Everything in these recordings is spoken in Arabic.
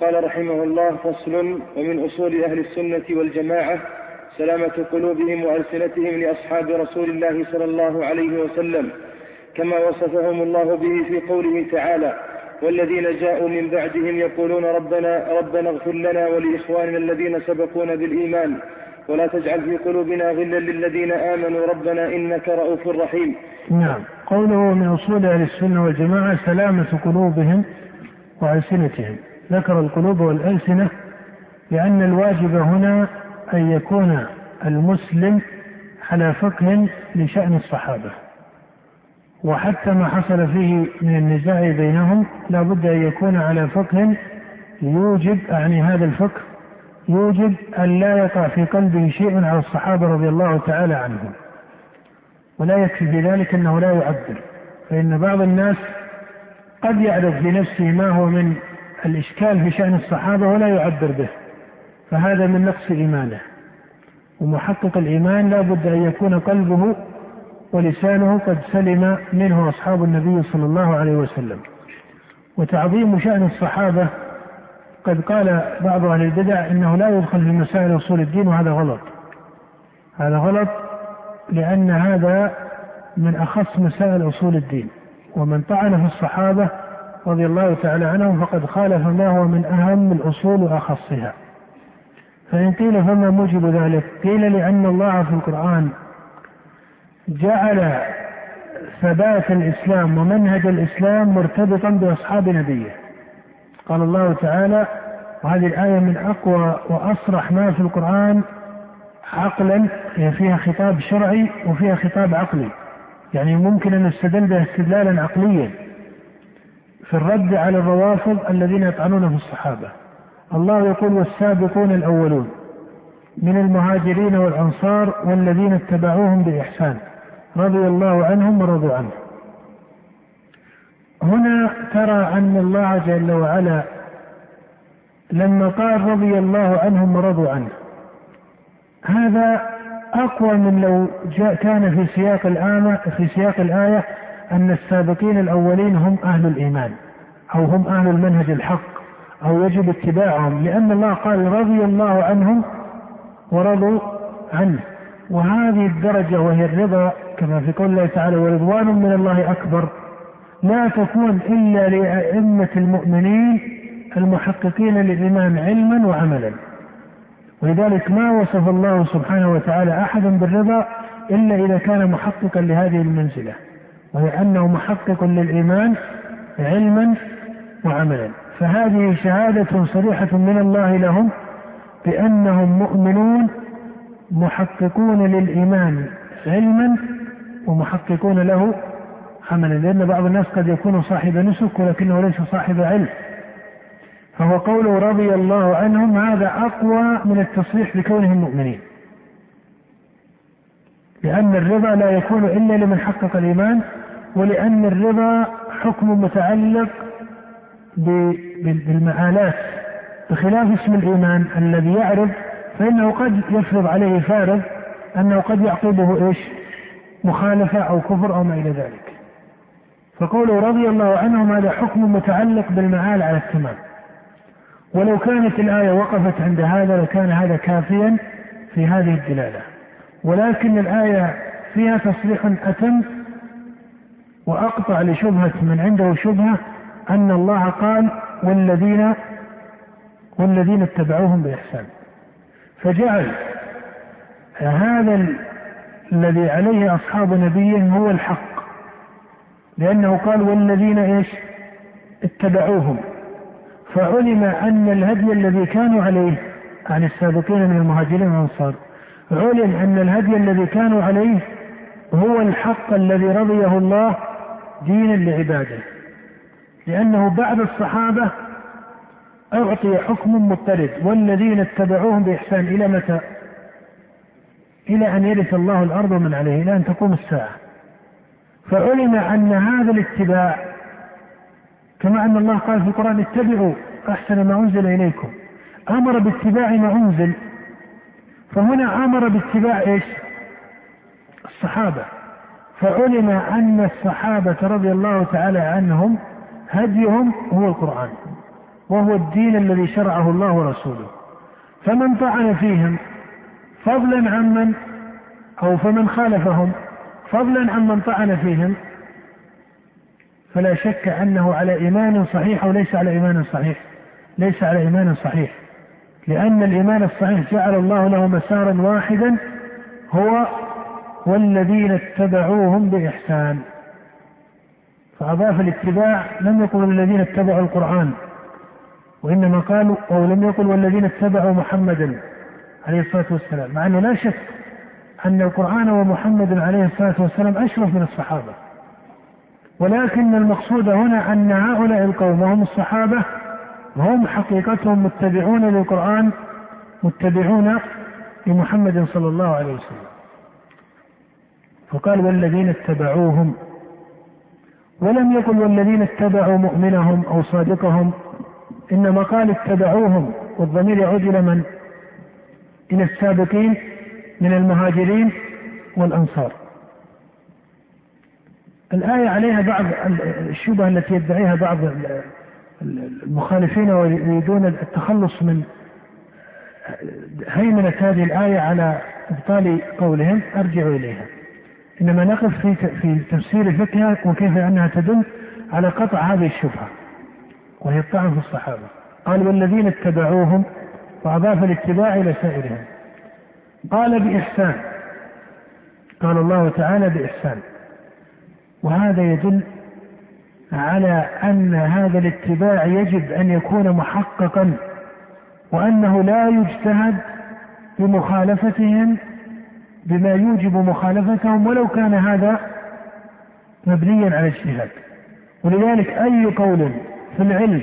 قال رحمه الله فصل ومن أصول أهل السنة والجماعة سلامة قلوبهم وألسنتهم لأصحاب رسول الله صلى الله عليه وسلم كما وصفهم الله به في قوله تعالى والذين جاءوا من بعدهم يقولون ربنا ربنا اغفر لنا ولإخواننا الذين سبقونا بالإيمان ولا تجعل في قلوبنا غلا للذين آمنوا ربنا إنك رؤوف رحيم. نعم. قوله من أصول أهل السنة والجماعة سلامة قلوبهم وألسنتهم. ذكر القلوب والألسنة لأن الواجب هنا أن يكون المسلم على فقه لشأن الصحابة. وحتى ما حصل فيه من النزاع بينهم لا بد أن يكون على فقه يوجب أعني هذا الفقه يوجب أن لا يقع في قلبه شيء على الصحابة رضي الله تعالى عنهم. ولا يكفي في ذلك أنه لا يعبر فإن بعض الناس قد يعرف لنفسه ما هو من الإشكال في شأن الصحابة ولا يعبر به فهذا من نقص إيمانه. ومحقق الإيمان لا بد أن يكون قلبه ولسانه قد سلم منه أصحاب النبي صلى الله عليه وسلم. وتعظيم شأن الصحابة قد قال بعض أهل البدع إنه لا يدخل في مسائل أصول الدين وهذا غلط. هذا غلط لأن هذا من أخص مسائل أصول الدين. ومن طعن في الصحابة رضي الله تعالى عنهم فقد خالف ما هو من أهم الأصول وأخصها. فإن قيل فما موجب ذلك قيل لأن الله في القرآن جعل ثبات الإسلام ومنهج الإسلام مرتبطا بأصحاب نبيه. قال الله تعالى وهذه الآية من أقوى وأصرح ما في القرآن عقلا هي فيها خطاب شرعي وفيها خطاب عقلي. يعني ممكن أن نستدل بها استدلالا عقليا. في الرد على الروافض الذين يطعنون في الصحابة. الله يقول والسابقون الأولون من المهاجرين والأنصار والذين اتبعوهم بإحسان رضي الله عنهم ورضوا عنه. هنا ترى أن الله جل وعلا لما قال رضي الله عنهم ورضوا عنه هذا أقوى من لو جاء كان في سياق الآية في سياق الآية أن السابقين الأولين هم أهل الإيمان. أو هم أهل المنهج الحق أو يجب اتباعهم لأن الله قال رضي الله عنهم ورضوا عنه. وهذه الدرجة وهي الرضا كما في قول الله تعالى ورضوان من الله أكبر. لا تكون إلا لأئمة المؤمنين المحققين للإيمان علما وعملا. ولذلك ما وصف الله سبحانه وتعالى أحدا بالرضا إلا إذا كان محققا لهذه المنزلة. وهي أنه محقق للإيمان علما وعملا. فهذه شهادة صريحة من الله لهم بأنهم مؤمنون محققون للإيمان علما ومحققون له عملا. لأن بعض الناس قد يكون صاحب نسك ولكنه ليس صاحب علم. فهو قوله رضي الله عنهم هذا أقوى من التصريح بكونهم مؤمنين. لأن الرضا لا يكون إلا لمن حقق الإيمان ولأن الرضا حكم متعلق بالمآلات بخلاف اسم الإيمان الذي يعرض فإنه قد يفرض عليه فارض أنه قد يعقبه إيش؟ مخالفة أو كفر أو ما إلى ذلك. فقوله رضي الله عنهم هذا حكم متعلق بالمعال على التمام. ولو كانت الآية وقفت عند هذا لكان هذا كافيا في هذه الدلالة. ولكن الآية فيها تصريح أتم وأقطع لشبهة من عنده شبهة أن الله قال والذين والذين اتبعوهم بإحسان. فجعل هذا الذي عليه أصحاب نبيه هو الحق. لأنه قال والذين إيش؟ اتبعوهم. فعلم أن الهدي الذي كانوا عليه عن السابقين من المهاجرين والأنصار علم أن الهدي الذي كانوا عليه هو الحق الذي رضيه الله دينا لعباده. لأنه بعد الصحابة أعطي حكم مضطرد والذين اتبعوهم بإحسان إلى متى؟ إلى أن يرث الله الأرض من عليه إلى أن تقوم الساعة. فعلم أن هذا الاتباع كما أن الله قال في القرآن اتبعوا أحسن ما أنزل إليكم. أمر باتباع ما أنزل. فهنا أمر باتباع إيش؟ الصحابة. فعلم أن الصحابة رضي الله تعالى عنهم هديهم هو القرآن وهو الدين الذي شرعه الله ورسوله. فمن طعن فيهم فضلا عمن أو فمن خالفهم فضلا عمن طعن فيهم فلا شك أنه على إيمان صحيح أو ليس على إيمان صحيح ليس على إيمان صحيح. لأن الإيمان الصحيح جعل الله له مسارا واحدا هو والذين اتبعوهم بإحسان. فأضاف الاتباع لم يقل الذين اتبعوا القرآن وإنما قالوا أو لم يقل والذين اتبعوا محمدا عليه الصلاة والسلام مع أنه لا شك أن القرآن ومحمد عليه الصلاة والسلام أشرف من الصحابة. ولكن المقصود هنا أن هؤلاء القوم وهم الصحابة هم حقيقتهم متبعون للقرآن متبعون لمحمد صلى الله عليه وسلم. فقال والذين اتبعوهم ولم يقل والذين اتبعوا مؤمنهم أو صادقهم انما قال اتبعوهم والضمير يعود إلى من؟ إلى السابقين من المهاجرين والأنصار. الآية عليها بعض الشبهة التي يدعيها بعض المخالفين ويريدون التخلص من هيمنة هذه الآية على إبطال قولهم أرجع إليها. إنما نقف في في تفسير فقهها وكيف أنها تدل على قطع هذه الشبهة وهي الطعن في الصحابة. قال والذين اتبعوهم وأضاف الاتباع إلى سائرهم قال بإحسان قال الله تعالى بإحسان وهذا يدل على أن هذا الاتباع يجب أن يكون محققا وأنه لا يجتهد بمخالفتهم بما يوجب مخالفتهم ولو كان هذا مبنيا على اجتهاد. ولذلك أي قول في العلم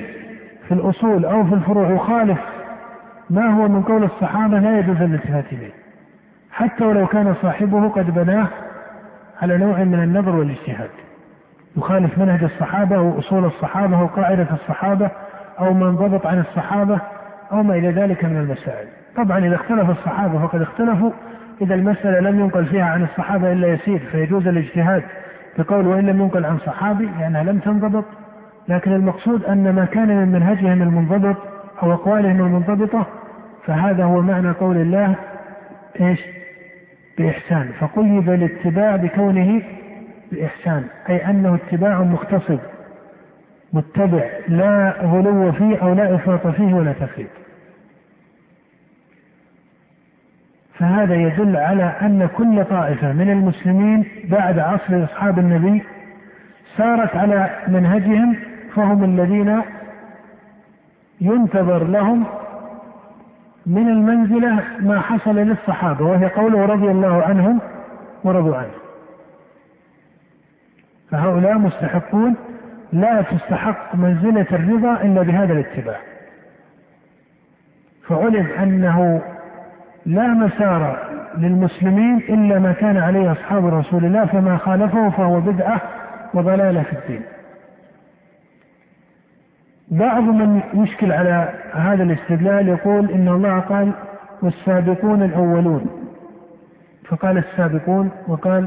في الأصول أو في الفروع يخالف ما هو من قول الصحابة لا يجوز الالتفات إليه حتى ولو كان صاحبه قد بناه على نوع من النظر والاجتهاد. يخالف منهج الصحابة أو أصول الصحابة أو قاعدة الصحابة أو من ضبط عن الصحابة أو ما إلى ذلك من المسائل. طبعا إذا اختلف الصحابة فقد اختلفوا إذا المسألة لم ينقل فيها عن الصحابة إلا يسير فيجوز الاجتهاد بقول وإن لم ينقل عن صحابي لأنها لم تنضبط. لكن المقصود أن ما كان من منهجهم المنضبط أو أقوالهم المنضبطة فهذا هو معنى قول الله إيش؟ بإحسان. فقيد الاتباع بكونه بإحسان أي أنه اتباع مقتصد متبع لا غلو فيه أو لا إفراط فيه ولا تفريط. فهذا يدل على أن كل طائفة من المسلمين بعد عصر أصحاب النبي سارت على منهجهم فهم الذين ينتظر لهم من المنزلة ما حصل للصحابة وهي قوله رضي الله عنهم ورضوا عنه. فهؤلاء مستحقون لا تستحق منزلة الرضا إلا بهذا الاتباع. فعلم أنه لا مسار للمسلمين إلا ما كان عليه أصحاب رسول الله فما خالفه فهو بدعة وضلالة في الدين. بعض من يشكل على هذا الاستدلال يقول إن الله قال والسابقون الأولون. فقال السابقون وقال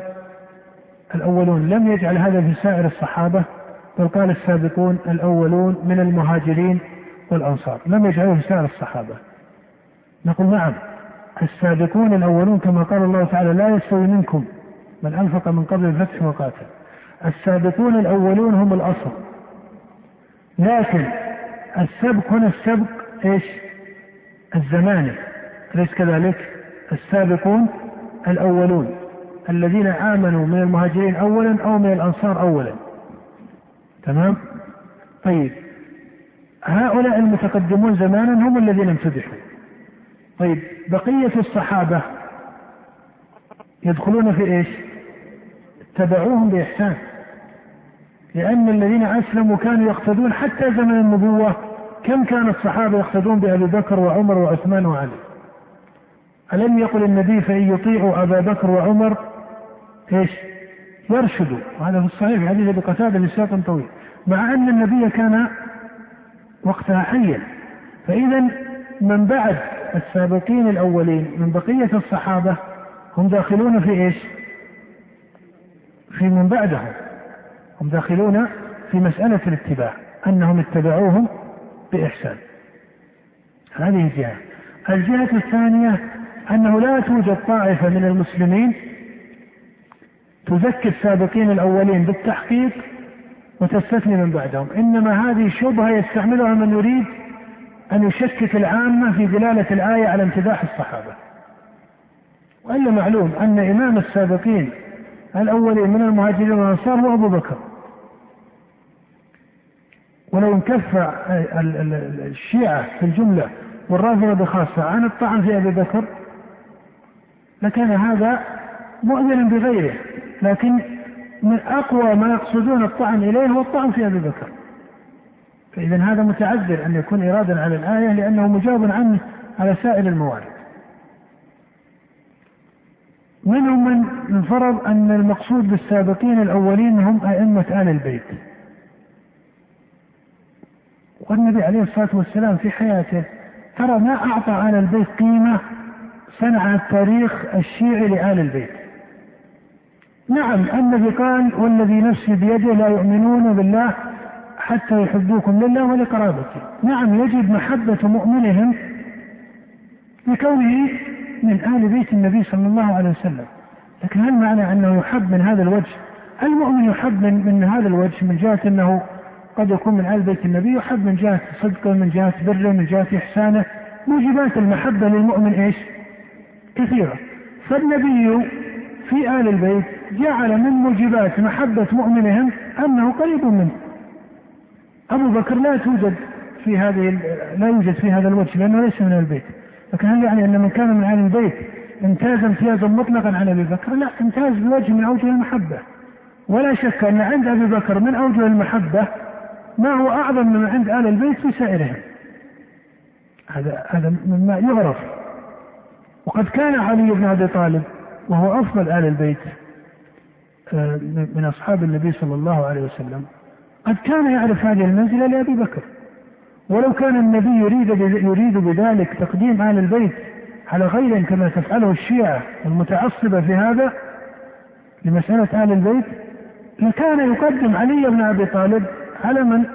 الأولون. لم يجعل هذا في سائر الصحابة بل قال السابقون الأولون من المهاجرين والأنصار. لم يجعله في سائر الصحابة. نقول نعم. السابقون الأولون كما قال الله تعالى لا يستوي منكم من أنفق من قبل الفتح وقاتل. السابقون الأولون هم الأصل. لكن السبق هنا السبق إيش؟ الزماني أليس كذلك؟ السابقون الأولون. الذين آمنوا من المهاجرين أولا أو من الأنصار أولا. تمام؟ طيب. هؤلاء المتقدمون زمانا هم الذين امتدحوا طيب بقية الصحابة يدخلون في إيش؟ اتبعوهم بإحسان لأن الذين أسلموا كانوا يقتدون حتى زمن النبوة. كم كان الصحابة يقتدون بأبي بكر وعمر وعثمان وعلي؟ ألم يقل النبي فإن يطيعوا أبا بكر وعمر؟ إيش؟ يرشدوا. وهذا في الصحيح حديث أبي قتادة بسياق طويل. مع أن النبي كان وقتها حيا فاذا من بعد السابقين الأولين من بقية الصحابة هم داخلون في إيش؟ في من بعدهم. هم داخلون في مسألة الاتباع أنهم اتبعوهم بإحسان. هذه جهة الجهة الثانية أنه لا توجد طائفة من المسلمين تزكي السابقين الأولين بالتحقيق وتستثني من بعدهم. إنما هذه شبهة يستعملها من يريد أن يشكك العامة في دلالة الآية على امتداح الصحابة. وإلا معلوم أن إمام السابقين الأولين من المهاجرين والأنصار هو أبو بكر. ولو انكف الشيعة في الجملة والرافضة بخاصة عن الطعن في أبي بكر لكان هذا مؤذنا بغيره لكن من أقوى ما يقصدون الطعن إليه هو الطعن في أبي بكر. فإذا هذا متعذر أن يكون إرادا على الآية لأنه مجاب عنه على سائر الموارد. منهم من فرض أن المقصود بالسابقين الأولين هم أئمة آل البيت. والنبي عليه الصلاة والسلام في حياته ترى ما أعطى آل البيت قيمة صنع التاريخ الشيعي لآل البيت. نعم النبي قال والذي نفسي بيده لا يؤمنون بالله حتى يحبوكم لله ولقرابته نعم يجب محبة مؤمنهم لكونه من آل بيت النبي صلى الله عليه وسلم. لكن هل معنى أنه يحب من هذا الوجه؟ المؤمن يحب من, من هذا الوجه من جهة أنه قد يكون من آل بيت النبي يحب من جهة صدقه من جهة بره من جهة إحسانه. موجبات المحبة للمؤمن إيش؟ كثيرة. فالنبي في آل البيت جعل من موجبات محبة مؤمنهم أنه قريب منه. أبو بكر لا توجد في هذه لا يوجد في هذا الوجه لأنه ليس من البيت. لكن هل يعني أن من كان من أهل البيت امتاز امتيازا مطلقا عن أبي بكر؟ لا امتاز بوجه من أوجه المحبة. ولا شك أن عند أبي بكر من أوجه المحبة ما هو أعظم من عند آل البيت في سائرهم. هذا هذا مما يعرف. وقد كان علي بن أبي طالب وهو أفضل آل البيت آه، من أصحاب النبي صلى الله عليه وسلم. قد كان يعرف هذه المنزلة لأبي بكر ولو كان النبي يريد يريد بذلك تقديم آل البيت على غيرهم كما تفعله الشيعة المتعصبة في هذا لمسألة آل البيت لكان يقدم علي بن أبي طالب على من؟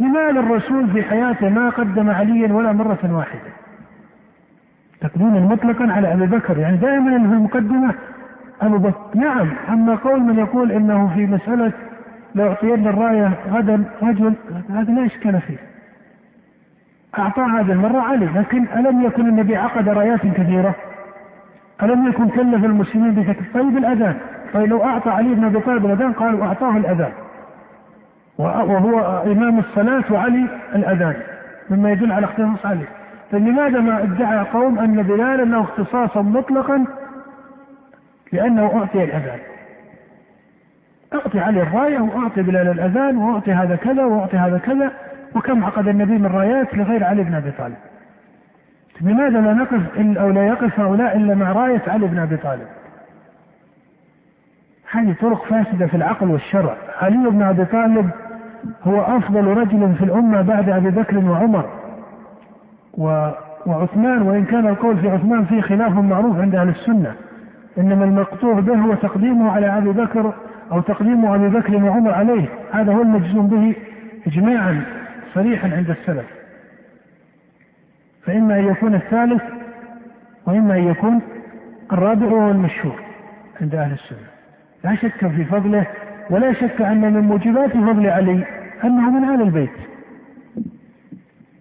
لماذا الرسول في حياته ما قدم عليا ولا مرة واحدة؟ تقديما مطلقا على أبي بكر يعني دائما في المقدمة أبو بكر نعم أما قول من يقول إنه في مسألة لأعطين الراية غدا رجل هذا لا إشكال فيه. أعطى هذه المرة علي لكن ألم يكن النبي عقد رايات كثيرة؟ ألم يكن كلف المسلمين بتكليف طيب الأذان. طيب لو أعطى علي بن أبي طالب الأذان قالوا أعطاه الأذان. وهو إمام الصلاة وعلي الأذان مما يدل على اختصاص علي. فلماذا ما ادعى قوم أن بلال له اختصاصا مطلقا؟ لأنه أعطي الأذان. أعطي علي الراية وأعطي بلال الأذان وأعطي هذا كذا وأعطي هذا كذا وكم عقد النبي من رايات لغير علي بن أبي طالب. لماذا لا نقف أو لا يقف هؤلاء إلا مع راية علي بن أبي طالب؟ هذه طرق فاسدة في العقل والشرع. علي بن أبي طالب هو أفضل رجل في الأمة بعد أبي بكر وعمر. و وعثمان وإن كان القول في عثمان فيه خلاف معروف عند أهل السنة. إنما المقطوع به هو تقديمه على أبي بكر أو تقديم أبي بكر وعمر عليه. هذا هو المجزوم به إجماعا صريحا عند السلف. فإما أن يكون الثالث وإما أن يكون الرابع وهو المشهور عند أهل السنة. لا شك في فضله ولا شك أن من موجبات فضل علي أنه من أهل البيت.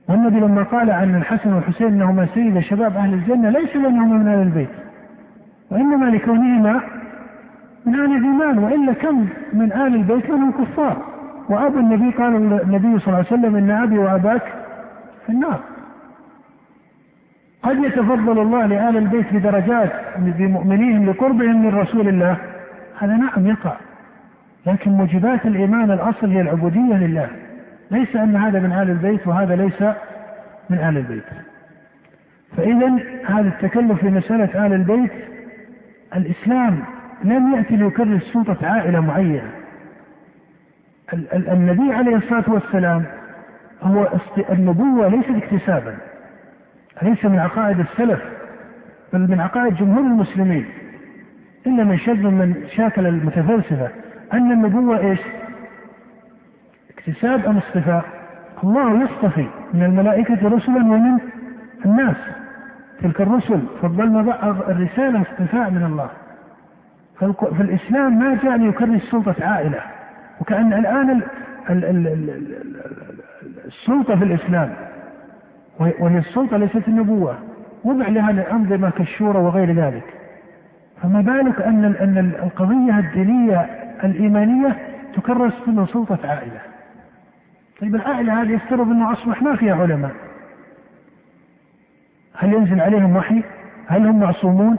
والنبي لما قال عن الحسن والحسين إنهما سيد شباب أهل الجنة ليس لأنهما من أهل البيت وإنما لكونهما من أهل الإيمان وإلا كم من أهل البيت منهم كفار. وأبو النبي قال النبي صلى الله عليه وسلم إن أبي وأباك في النار. قد يتفضل الله لآل البيت بدرجات بمؤمنيهم لقربهم من رسول الله. هذا نعم يقع. لكن موجبات الإيمان الأصل هي العبودية لله. ليس أن هذا من آل البيت وهذا ليس من آل البيت. فإذا هذا التكلف في مسألة آل البيت الإسلام لم يأتي ليكرر سلطة عائلة معينة النبي عليه الصلاة والسلام هو النبوة ليست اكتسابا ليس من عقائد السلف بل من عقائد جمهور المسلمين إلا من شذ من شاكل المتفلسفة أن النبوة إيش؟ اكتساب أم اصطفاء؟ الله يصطفي من الملائكة رسلا ومن الناس تلك الرسل فضلنا الرسالة اصطفاء من الله فالإسلام ما جاء ليكرس سلطة عائلة وكأن الآن السلطة في الإسلام وهي السلطة ليست النبوة وضع لها الأنظمة كالشورى وغير ذلك فما بالك أن أن القضية الدينية الإيمانية تكرس من سلطة عائلة طيب العائلة هذه يفترض أنه أصبح ما فيها علماء هل ينزل عليهم وحي؟ هل هم معصومون؟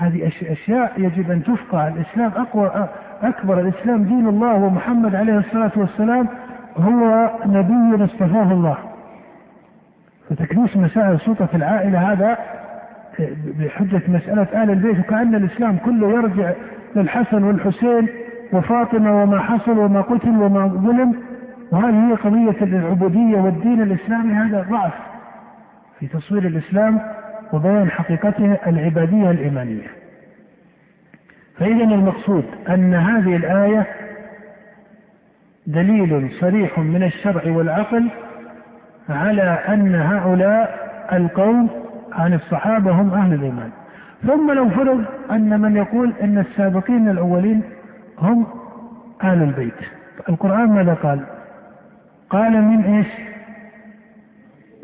هذه أشياء يجب أن تفقه. الإسلام أقوى أكبر. الإسلام دين الله ومحمد عليه الصلاة والسلام هو نبي اصطفاه الله. فتكنيس مسائل سلطة العائلة هذا بحجة مسألة آل البيت وكأن الإسلام كله يرجع للحسن والحسين وفاطمة وما حصل وما قتل وما ظلم. وهذه هي قضية العبودية والدين الإسلامي هذا ضعف في تصوير الإسلام. وبيان حقيقته العبادية الإيمانية. فإذا المقصود أن هذه الآية دليل صريح من الشرع والعقل على أن هؤلاء القوم عن الصحابة هم أهل الإيمان. ثم لو فرض أن من يقول أن السابقين الأولين هم أهل البيت. القرآن ماذا قال؟ قال من إيش؟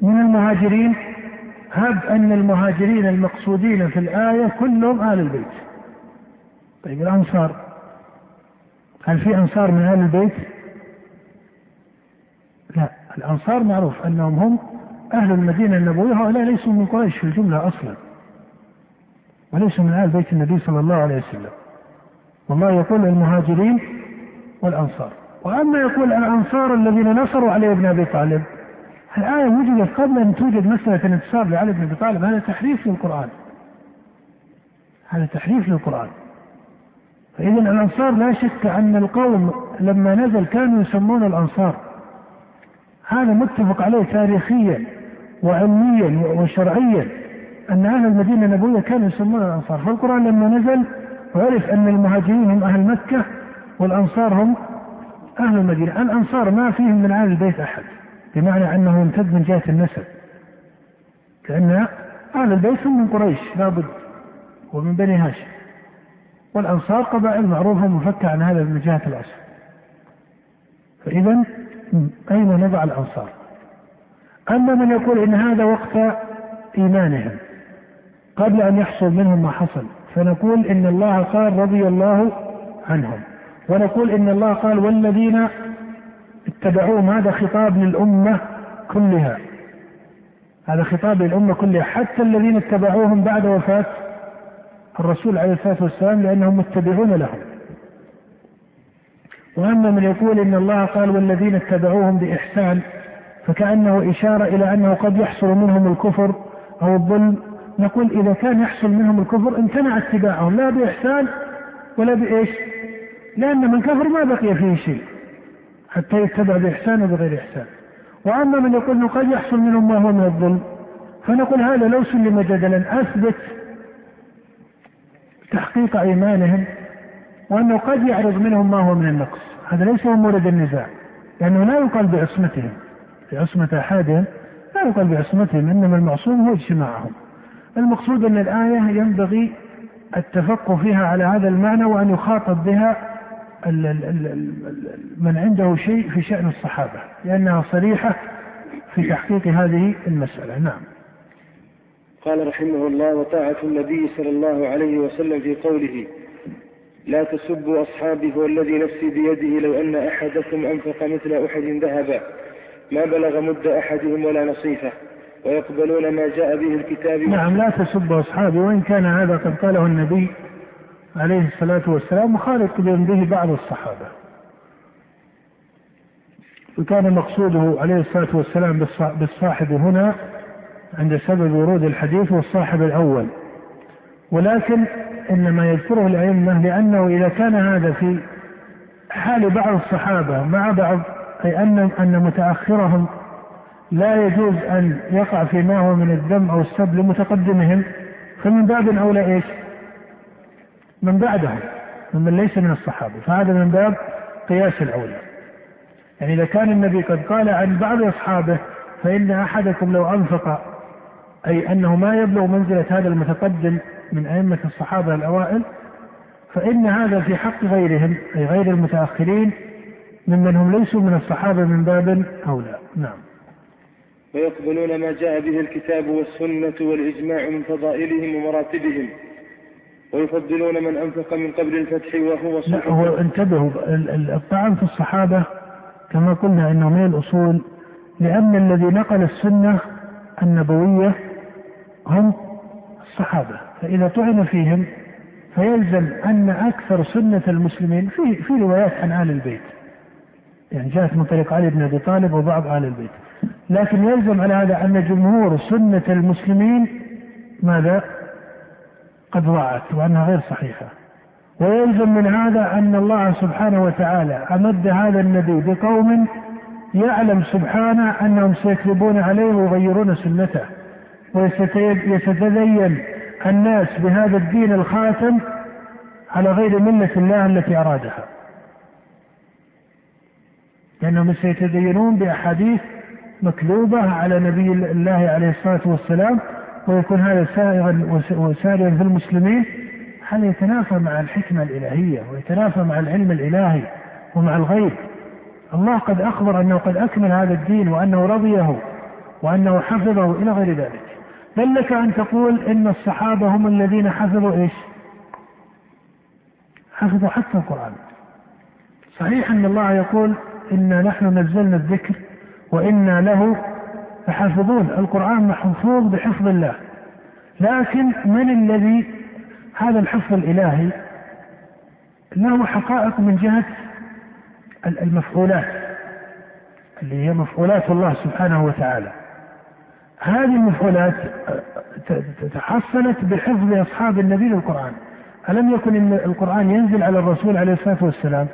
من المهاجرين هب أن المهاجرين المقصودين في الآية كلهم أهل البيت. طيب الأنصار هل في أنصار من أهل البيت؟ لا الأنصار معروف أنهم هم أهل المدينة النبوية هؤلاء ليسوا من قريش في الجملة أصلا وليسوا من أهل بيت النبي صلى الله عليه وسلم. والله يقول المهاجرين والأنصار. وأما يقول الأنصار الذين نصروا علي بن أبي طالب الآية وجدت قبل أن توجد مسألة الانتصار لعلي بن أبي طالب هذا تحريف للقرآن. هذا تحريف للقرآن. فإذا الأنصار لا شك أن القوم لما نزل كانوا يسمون الأنصار. هذا متفق عليه تاريخيا وعلميا وشرعيا أن أهل المدينة النبوية كانوا يسمون الأنصار. فالقرآن لما نزل عرف أن المهاجرين هم أهل مكة والأنصار هم أهل المدينة. الأنصار ما فيهم من أهل البيت أحد. بمعنى أنه يمتد من جهة النسب. كأن أهل البيت هم من قريش لابد ومن بني هاشم. والأنصار قبائل معروفة مفكة عن هذا من جهة الأصل فإذا أين نضع الأنصار؟ أما من يقول إن هذا وقت إيمانهم قبل أن يحصل منهم ما حصل فنقول إن الله قال رضي الله عنهم. ونقول إن الله قال والذين اتبعوهم هذا خطاب للأمة كلها. هذا خطاب للأمة كلها. حتى الذين اتبعوهم بعد وفاة الرسول عليه الصلاة والسلام لأنهم متبعون لهم. وأما من يقول إن الله قال والذين اتبعوهم بإحسان فكأنه إشارة إلى أنه قد يحصل منهم الكفر أو الظلم. نقول إذا كان يحصل منهم الكفر امتنع اتباعهم لا بإحسان ولا بإيش؟ لأن من كفر ما بقي فيه شيء. حتى يتبع بإحسان وبغير إحسان. وأما من يقول إنه قد يحصل منهم ما هو من الظلم فنقول هذا لو سلم جدلا أثبت تحقيق أيمانهم وأنه قد يعرض منهم ما هو من النقص هذا ليس هو مورد النزاع لأنه لا يقال بعصمتهم بعصمة أحدهم لا يقال بعصمتهم إنما المعصوم هو اجتماعهم المقصود أن الآية ينبغي التفقه فيها على هذا المعنى وأن يخاطب بها من عنده شيء في شأن الصحابة لأنها صريحة في تحقيق هذه المسألة. نعم. قال رحمه الله وطاعة النبي صلى الله عليه وسلم في قوله لا تسبوا أصحابي والذي نفسي بيده لو أن أحدكم أنفق مثل أحد ذهبا. ما بلغ مد أحدهم ولا نصيفه. ويقبلون ما جاء به الكتاب. نعم لا تسبوا أصحابي وإن كان هذا قد قاله النبي عليه الصلاة والسلام مخالط به بعض الصحابة وكان مقصوده عليه الصلاة والسلام بالصاحب هنا عند سبب ورود الحديث والصاحب الأول ولكن إنما يذكره الأئمة لأنه إذا كان هذا في حال بعض الصحابة مع بعض أي أن أن متأخرهم لا يجوز أن يقع فيما هو من الذم أو السب لمتقدمهم فمن باب أولى إيش؟ من بعدهم ممن ليس من الصحابة. فهذا من باب قياس الاولى يعني إذا كان النبي قد قال عن بعض أصحابه فإن أحدكم لو أنفق أي أنه ما يبلغ منزلة هذا المتقدم من أئمة الصحابة الأوائل فإن هذا في حق غيرهم أي غير المتأخرين ممن هم ليسوا من الصحابة من باب أولى. نعم. ويقبلون ما جاء به الكتاب والسنة والإجماع من فضائلهم ومراتبهم. ويفضلون من أنفق من قبل الفتح وهو صحيح هو انتبهوا الطعن في الصحابة كما قلنا أنه من الأصول لأن الذي نقل السنة النبوية هم الصحابة فإذا طعن فيهم فيلزم أن أكثر سنة المسلمين في في روايات عن آل البيت. يعني جاءت من طريق علي بن أبي طالب وبعض آل البيت. لكن يلزم على هذا أن جمهور سنة المسلمين ماذا؟ قد ضاعت وأنها غير صحيحة. ويلزم من هذا أن الله سبحانه وتعالى أمد هذا النبي بقوم يعلم سبحانه أنهم سيكذبون عليه ويغيرون سنته. ويتدين الناس بهذا الدين الخاتم على غير ملة الله التي أرادها. لأنهم سيتدينون بأحاديث مكذوبة على نبي الله عليه الصلاة والسلام ويكون هذا سائغا وساريا في المسلمين هذا يتنافى مع الحكمة الإلهية ويتنافى مع العلم الإلهي ومع الغيب؟ الله قد أخبر أنه قد أكمل هذا الدين وأنه رضيه وأنه حفظه إلى غير ذلك. بل لك أن تقول إن الصحابة هم الذين حفظوا إيش؟ حفظوا حتى القرآن. صحيح أن الله يقول إنا نحن نزلنا الذكر وإنا له لحافظون القرآن محفوظ بحفظ الله. لكن من الذي هذا الحفظ الإلهي؟ له حقائق من جهة المفعولات اللي هي مفعولات الله سبحانه وتعالى. هذه المفعولات تحصلت بحفظ أصحاب النبي للقرآن. ألم يكن القرآن ينزل على الرسول عليه الصلاة والسلام؟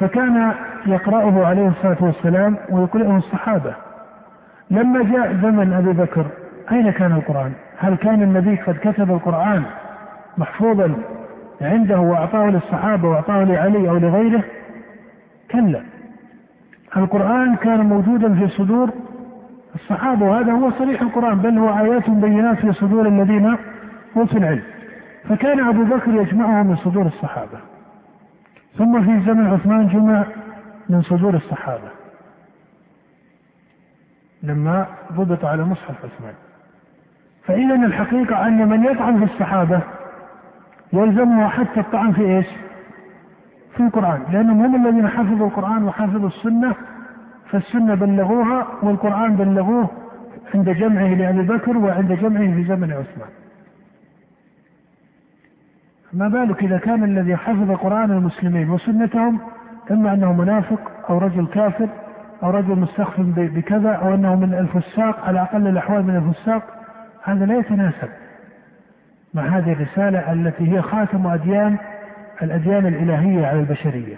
فكان يقرأه عليه الصلاة والسلام ويقرأه الصحابة. لما جاء زمن أبي بكر أين كان القرآن؟ هل كان النبي قد كتب القرآن محفوظا عنده وأعطاه للصحابة وأعطاه لعلي أو لغيره؟ كلا. القرآن كان موجودا في صدور الصحابة وهذا هو صريح القرآن بل هو آيات بينات في صدور الذين أوتوا العلم. فكان أبو بكر يجمعه من صدور الصحابة. ثم في زمن عثمان جمع من صدور الصحابة. لما ضبط على مصحف عثمان. فإذا الحقيقة أن من يطعن في الصحابة يلزمه حتى الطعن في إيش؟ في القرآن. لأنهم هم الذين حفظوا القرآن وحفظوا السنة فالسنة بلغوها والقرآن بلغوه عند جمعه لأبي بكر وعند جمعه في زمن عثمان. ما بالك إذا كان الذي حفظ قرآن المسلمين وسنتهم إما أنه منافق أو رجل كافر أو رجل مستخف بكذا أو أنه من الفساق على أقل الأحوال من الفساق هذا لا يتناسب مع هذه الرسالة التي هي خاتم أديان الأديان الإلهية على البشرية.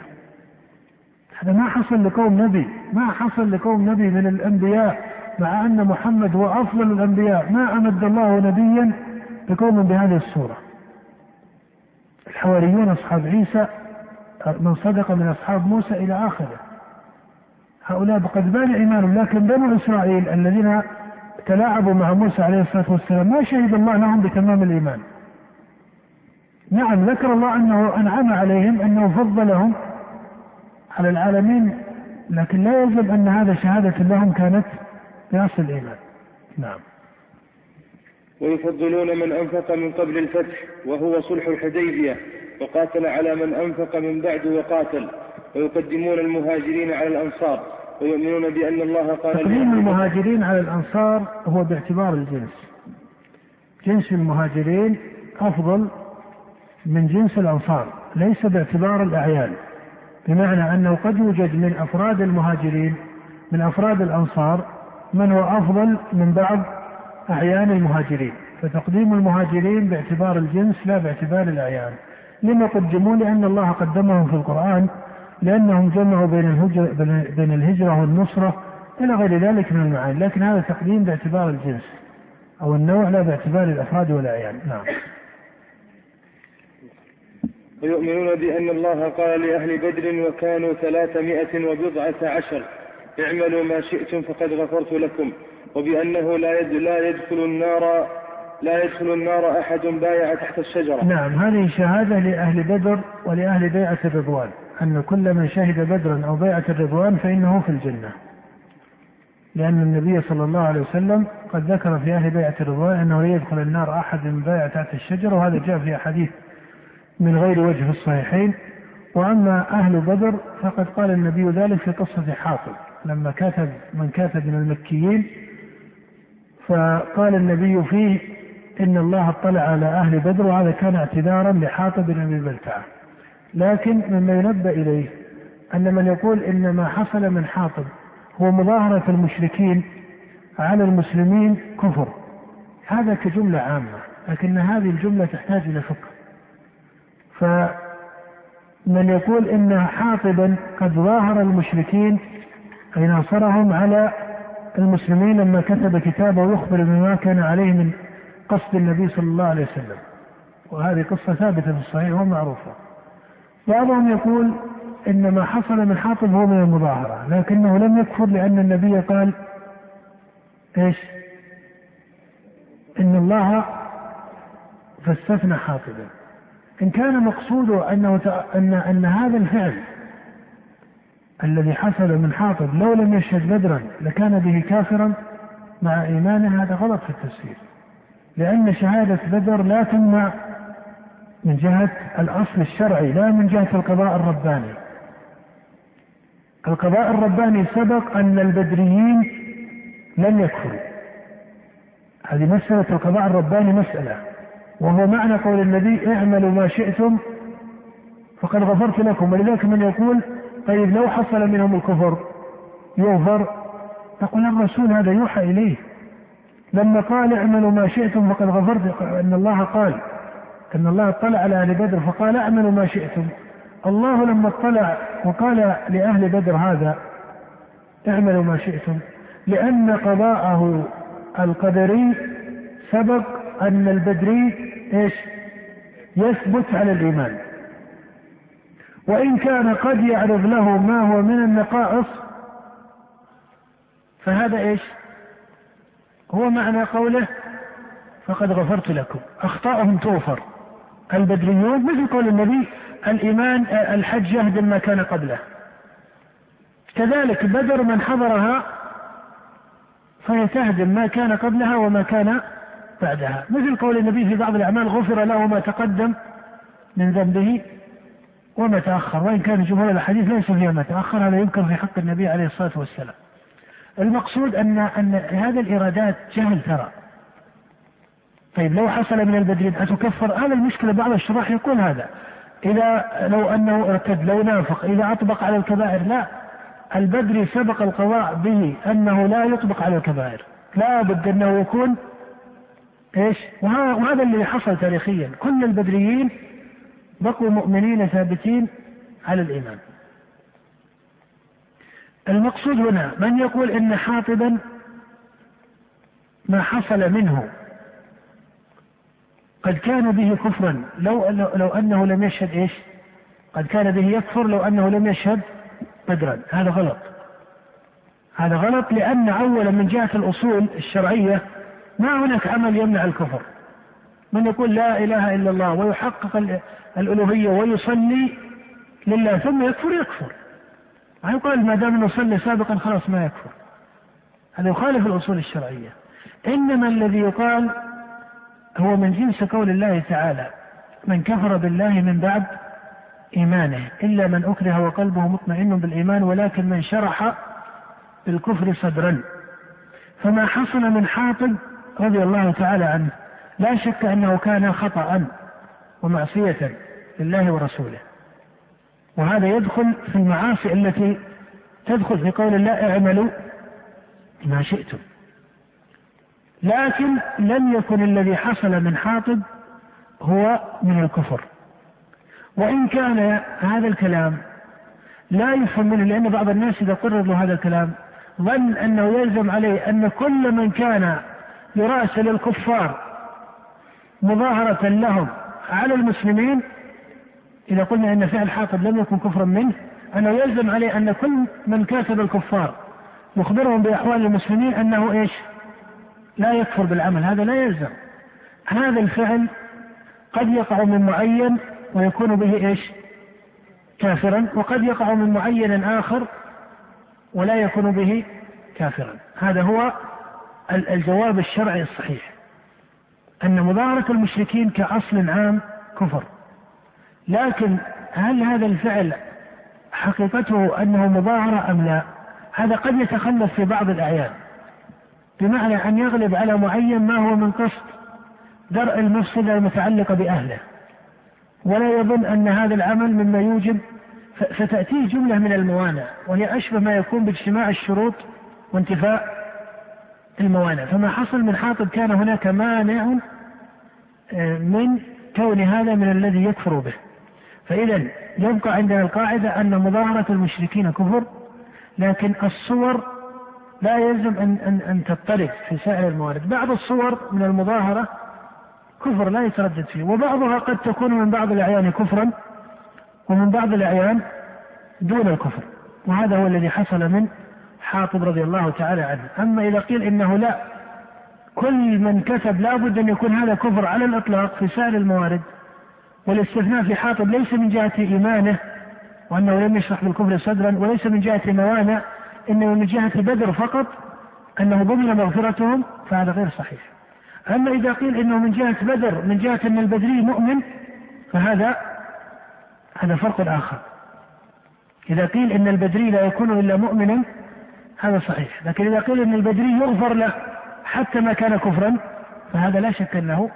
هذا ما حصل لقوم نبي ما حصل لقوم نبي من الأنبياء مع أن محمد هو أفضل الأنبياء. ما أمد الله نبيا بقوم بهذه الصورة. الحواريون أصحاب عيسى من صدق من أصحاب موسى إلى آخره. هؤلاء قد بان إيمانهم لكن بنو إسرائيل الذين تلاعبوا مع موسى عليه الصلاة والسلام ما شهد الله لهم بتمام الإيمان. نعم ذكر الله أنه أنعم عليهم أنه فضلهم على العالمين لكن لا يلزم أن هذا شهادة لهم كانت بأصل الإيمان. نعم. ويفضلون من أنفق من قبل الفتح وهو صلح الحديبية وقاتل على من أنفق من بعد وقاتل ويقدمون المهاجرين على الأنصار. ويؤمنون بأن الله قال تقديم المهاجرين على الأنصار هو باعتبار الجنس. جنس المهاجرين أفضل من جنس الأنصار ليس باعتبار الأعيان. بمعنى أنه قد يوجد من أفراد المهاجرين من أفراد الأنصار من هو أفضل من بعض أعيان المهاجرين. فتقديم المهاجرين باعتبار الجنس لا باعتبار الأعيان. لما قدموا لأن الله قدمهم في القرآن لأنهم جمعوا بين الهجرة, بين الهجرة والنصرة إلى غير ذلك من المعاني لكن هذا تقديم باعتبار الجنس أو النوع لا باعتبار الأفراد والأعيان نعم. ويؤمنون بأن الله قال لأهل بدر وكانوا ثلاثمائة وبضعة عشر اعملوا ما شئتم فقد غفرت لكم وبأنه لا لا يدخل النار لا يدخل النار أحد بايع تحت الشجرة. نعم هذه شهادة لأهل بدر ولأهل بيعة الرضوان أن كل من شهد بدرا أو بيعة الرضوان فإنه في الجنة. لأن النبي صلى الله عليه وسلم قد ذكر في أهل بيعة الرضوان أنه لا يدخل النار أحد من بايع تحت الشجرة وهذا جاء في أحاديث من غير وجه في الصحيحين. وأما أهل بدر فقد قال النبي ذلك في قصة حاطب لما كاتب من كاتب من المكيين فقال النبي فيه إن الله اطلع على أهل بدر وهذا كان اعتذارا لحاطب بن أبي بلتعة. لكن مما ينبأ إليه أن من يقول إن ما حصل من حاطب هو مظاهرة المشركين على المسلمين كفر. هذا كجملة عامة لكن هذه الجملة تحتاج إلى فقه. فمن يقول إن حاطبا قد ظاهر المشركين أي ناصرهم على المسلمين لما كتب كتابه يخبر بما كان عليه من قصد النبي صلى الله عليه وسلم. وهذه قصة ثابتة في الصحيح ومعروفة. بعضهم يقول إن ما حصل من حاطب هو من المظاهرة لكنه لم يكفر لأن النبي قال إيش؟ إن الله فاستثنى حاطبا. إن كان مقصوده أنه أن أن هذا الفعل الذي حصل من حاطب لو لم يشهد بدرا لكان به كافرا مع إيمانه هذا غلط في التفسير. لأن شهادة بدر لا تمنع من جهة الأصل الشرعي لا من جهة القضاء الرباني. القضاء الرباني سبق أن البدريين لم يكفروا. هذه مسألة القضاء الرباني مسألة وهو معنى قول النبي اعملوا ما شئتم فقد غفرت لكم. ولذلك من يقول طيب لو حصل منهم الكفر يغفر؟ تقول الرسول هذا يوحى إليه. لما قال اعملوا ما شئتم فقد غفرت أن الله قال أن الله اطلع على أهل بدر فقال أعملوا ما شئتم. الله لما اطلع وقال لأهل بدر هذا اعملوا ما شئتم. لأن قضاءه القدري سبق أن البدري إيش؟ يثبت على الإيمان. وإن كان قد يعرض له ما هو من النقائص فهذا إيش؟ هو معنى قوله فقد غفرت لكم. أخطاءهم توفر. البدريون مثل قول النبي الإيمان الحج يهدم ما كان قبله. كذلك بدر من حضرها فهي تهدم ما كان قبلها وما كان بعدها. مثل قول النبي في بعض الأعمال غفر له ما تقدم من ذنبه وما تأخر. وإن كان جمهور الحديث ليس فيها ما تأخر هذا يذكر في حق النبي عليه الصلاة والسلام. المقصود أن أن هذه الإيرادات جهل ترى. طيب لو حصل من البدرين أتكفر هذا المشكلة بعض الشراح يقول هذا. إذا لو أنه ارتد لو نافق إذا أطبق على الكبائر لا. البدري سبق القضاء به أنه لا يطبق على الكبائر. لا بد أنه يكون إيش؟ وهذا اللي حصل تاريخيا. كل البدريين بقوا مؤمنين ثابتين على الإيمان. المقصود هنا من يقول إن حاطبا ما حصل منه. قد كان به كفرا. لو لو أنه لم يشهد إيش؟ قد كان به يكفر لو أنه لم يشهد بدرا. هذا غلط. هذا غلط لأن اولا من جهة الأصول الشرعية ما هناك عمل يمنع الكفر. من يقول لا إله إلا الله ويحقق الألوهية ويصلي لله ثم يكفر يكفر. ما يقال ما دام انه صلى سابقا خلاص ما يكفر. هذا يخالف الأصول الشرعية. إنما الذي يقال هو من جنس قول الله تعالى من كفر بالله من بعد إيمانه إلا من أكره وقلبه مطمئن بالإيمان ولكن من شرح بالكفر صدرا. فما حصل من حاطب رضي الله تعالى عنه لا شك أنه كان خطأ ومعصية لله ورسوله. وهذا يدخل في المعاصي التي تدخل في قول الله اعملوا ما شئتم. لكن لم يكن الذي حصل من حاطب هو من الكفر. وإن كان هذا الكلام لا يفهم منه لأن بعض الناس إذا قرر له هذا الكلام ظن أنه يلزم عليه أن كل من كان يراسل الكفار مظاهرة لهم على المسلمين. إذا قلنا أن فعل حاطب لم يكن كفرا منه أنه يلزم عليه أن كل من كاتب الكفار يخبرهم بأحوال المسلمين أنه إيش؟ لا يكفر بالعمل هذا لا يلزم. هذا الفعل قد يقع من معين ويكون به إيش؟ كافرا وقد يقع من معين آخر ولا يكون به كافرا. هذا هو الجواب الشرعي الصحيح. أن مظاهره المشركين كأصل عام كفر. لكن هل هذا الفعل حقيقته أنه مظاهره أم لا؟ هذا قد يتخلف في بعض الأعيان. بمعنى أن يغلب على معين ما هو من قصد درء المفسده المتعلقه بأهله. ولا يظن أن هذا العمل مما يوجب فتأتيه جملة من الموانع وهي أشبه ما يكون باجتماع الشروط وانتفاء الموانع. فما حصل من حاطب كان هناك مانع آه، من كون هذا من الذي يكفر به. فإذا يبقى عندنا القاعدة أن مظاهرة المشركين كفر لكن الصور لا يلزم أن أن أن تضطرب في سائر الموارد، بعض الصور من المظاهرة كفر لا يتردد فيه، وبعضها قد تكون من بعض الأعيان كفرا ومن بعض الأعيان دون الكفر، وهذا هو الذي حصل من حاطب رضي الله تعالى عنه، أما إذا قيل إنه لا كل من كتب لابد أن يكون هذا كفر على الإطلاق في سائر الموارد. والاستثناء في حاطب ليس من جهة إيمانه وأنه لم يشرح بالكفر صدرا وليس من جهة موانع إنما من جهة بدر فقط أنه ضمن مغفرتهم فهذا غير صحيح. أما إذا قيل إنه من جهة بدر من جهة أن البدري مؤمن فهذا هذا فرق آخر. إذا قيل إن البدري لا يكون إلا مؤمنا هذا صحيح. لكن إذا قيل إن البدري يغفر له حتى ما كان كفرا فهذا لا شك أنه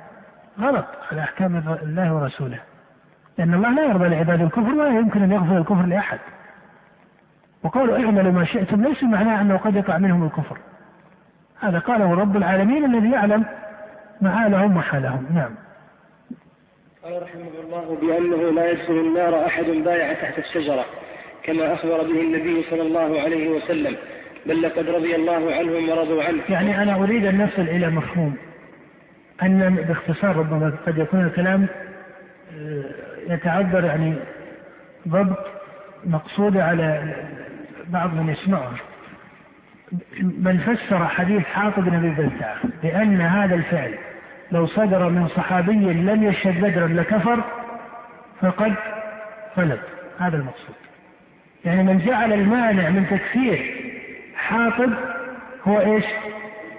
غلط على أحكام الله ورسوله. لأن الله لا يرضى لعباد الكفر ولا يمكن أن يغفر الكفر لأحد. وقوله اعملوا ما شئتم ليس معناه أنه قد يقع منهم الكفر. هذا قاله رب العالمين الذي يعلم معالهم وحالهم. نعم. قال رحمه الله بأنه لا يدخل النار أحد بايع تحت الشجرة كما أخبر به النبي صلى الله عليه وسلم بل لقد رضي الله عنهم ورضوا عنه. يعني أنا أريد أن نصل إلى مفهوم أن باختصار ربما قد يكون الكلام آه، يتعذر يعني ضبط مقصودة على بعض من يسمعه. من فسر حديث حاطب بن أبي بلتعه بأن هذا الفعل لو صدر من صحابي لم يشهد بدرا لكفر فقد غلب هذا المقصود. يعني من جعل المانع من تكفير حاطب هو إيش؟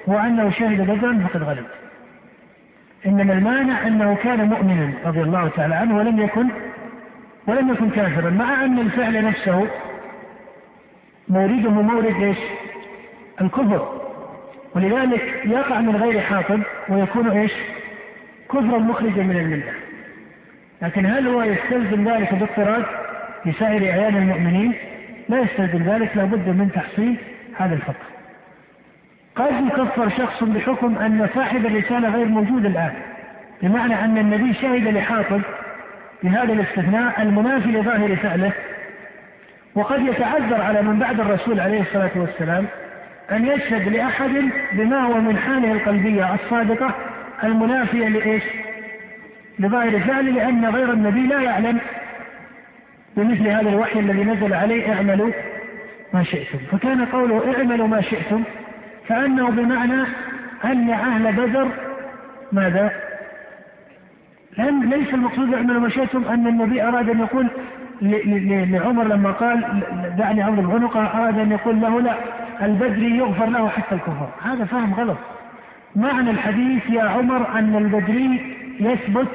هو أنه شهد بدرا فقد غلب إنما المانع أنه كان مؤمنا رضي الله تعالى عنه ولم يكن ولم يكن كافرا مع أن الفعل نفسه مورده مورد إيش؟ الكفر ولذلك يقع من غير حاطب ويكون إيش؟ كفرا مخرجا من الملة. لكن هل هو يستلزم ذلك باضطراد لسائر أعيان المؤمنين؟ لا يستلزم ذلك لابد من تحصيل هذا الفقه. قد يكفر شخص بحكم أن صاحب الرسالة غير موجود الآن. بمعنى أن النبي شهد لحاطب بهذا الاستثناء المنافي لظاهر فعله وقد يتعذر على من بعد الرسول عليه الصلاة والسلام أن يشهد لأحد بما هو من حاله القلبية الصادقة المنافية لإيش؟ لظاهر فعله لأن غير النبي لا يعلم بمثل هذا الوحي الذي نزل عليه اعملوا ما شئتم فكان قوله اعملوا ما شئتم كأنه بمعنى أن أهل بدر ماذا؟ لأن ليس المقصود اعملوا ما شئتم أن النبي أراد أن يقول لعمر لما قال دعني عمرو بعنقه أراد أن يقول له لا البدري يغفر له حتى الكفر هذا فهم غلط. معنى الحديث يا عمر أن البدري يثبت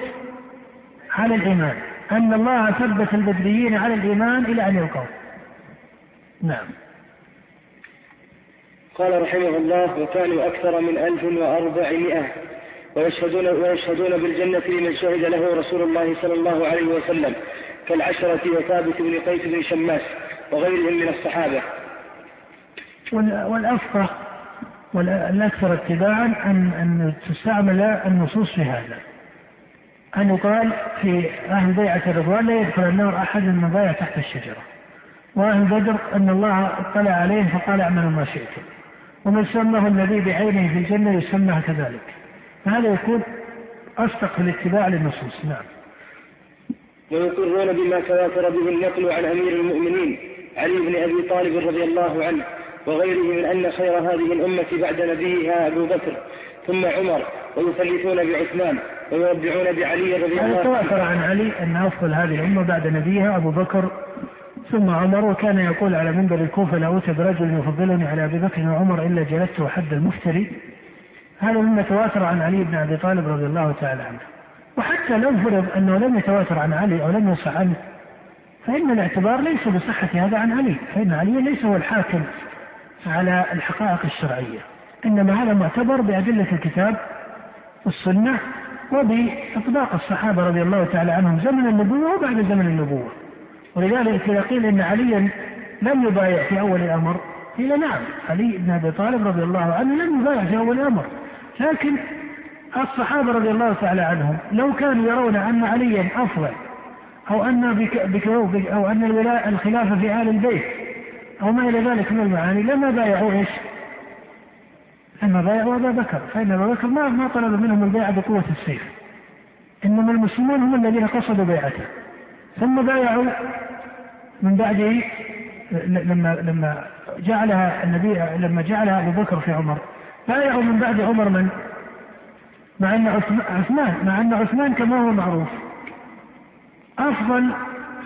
على الإيمان أن الله ثبت البدريين على الإيمان إلى أن يلقوا نعم. قال رحمه الله وكانوا أكثر من ألف وأربعمائة. ويشهدون, ويشهدون بالجنة لمن شهد له رسول الله صلى الله عليه وسلم كالعشرة وثابت بن قيس بن شماس وغيرهم من الصحابة والأفقه والأكثر اتباعا أن أن تستعمل النصوص في هذا. أن يقال في أهل بيعة الرضوان لا يدخل النار أحد من بايع تحت الشجرة. وأهل بدر أن الله اطلع عليهم فقال اعملوا ما شئتم. ومن سمه النبي بعينه في الجنة يسمى كذلك. فهذا يكون أصدق في الاتباع للنصوص، نعم. ويقرون بما تواتر به النقل عن أمير المؤمنين علي بن أبي طالب رضي الله عنه وغيره من أن خير هذه الأمة بعد نبيها أبو بكر ثم عمر ويثلثون بعثمان ويربعون بعلي رضي الله عنه تواتر عن علي أن أفضل هذه الأمة بعد نبيها أبو بكر ثم عمر وكان يقول على منبر الكوفة لا أوتى برجل يفضلني على أبي بكر وعمر إلا جلدته حد المفتري هذا مما تواتر عن علي بن أبي طالب رضي الله تعالى عنه. وحتى لو فرض أنه لم يتواتر عن علي أو لم يصح عنه فإن الاعتبار ليس بصحة هذا عن علي. فإن علي ليس هو الحاكم على الحقائق الشرعية. إنما هذا معتبر بأدلة الكتاب والسنة وبإطلاق الصحابة رضي الله تعالى عنهم زمن النبوة وبعد زمن النبوة. ولذلك إذا قيل إن عليا لم يبايع في أول الأمر قيل نعم علي بن أبي طالب رضي الله عنه لم يبايع في أول الأمر. لكن الصحابة رضي الله تعالى عنهم لو كانوا يرون أن عليا أفضل أو أن بك أو أن الولاء الخلافة في آل البيت أو ما إلى ذلك من المعاني لما بايعوا إيش؟ لما بايعوا أبا بكر فإن أبا بكر ما ما طلب منهم البيعة بقوة السيف. إنما المسلمون هم الذين قصدوا بيعته. ثم بايعوا من بعده لما لما جعلها النبي لما جعلها أبو بكر في عمر. بايعوا من بعد عمر من؟ مع أن عثمان مع أن عثمان كما هو معروف. أفضل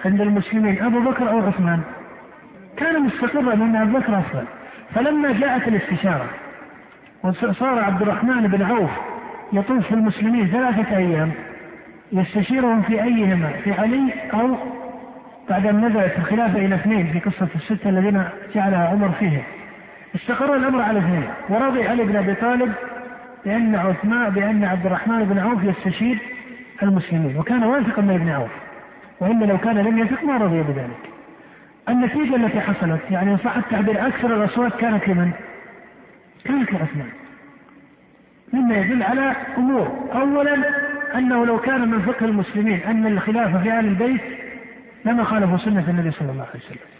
عند المسلمين أبو بكر أو عثمان. كان مستقرا ان أبو بكر أفضل. فلما جاءت الاستشارة وصار عبد الرحمن بن عوف يطوف في المسلمين ثلاثة أيام يستشيرهم في أيهما؟ في علي أو بعد أن نزلت الخلافة إلى اثنين في قصة الستة الذين جعلها عمر فيهم. استقر الأمر على اثنين ورضي علي بن أبي طالب بأن عثمان بأن عبد الرحمن بن عوف يستشير المسلمين وكان واثقا من ابن عوف وإلا لو كان لم يثق ما رضي بذلك. النتيجة التي حصلت يعني إن صح التعبير أكثر الأصوات كانت لمن؟ كانت لعثمان. مما يدل على أمور. أولا أنه لو كان من فقه المسلمين أن الخلافة في أهل البيت لما خالفوا سنة النبي صلى الله عليه وسلم.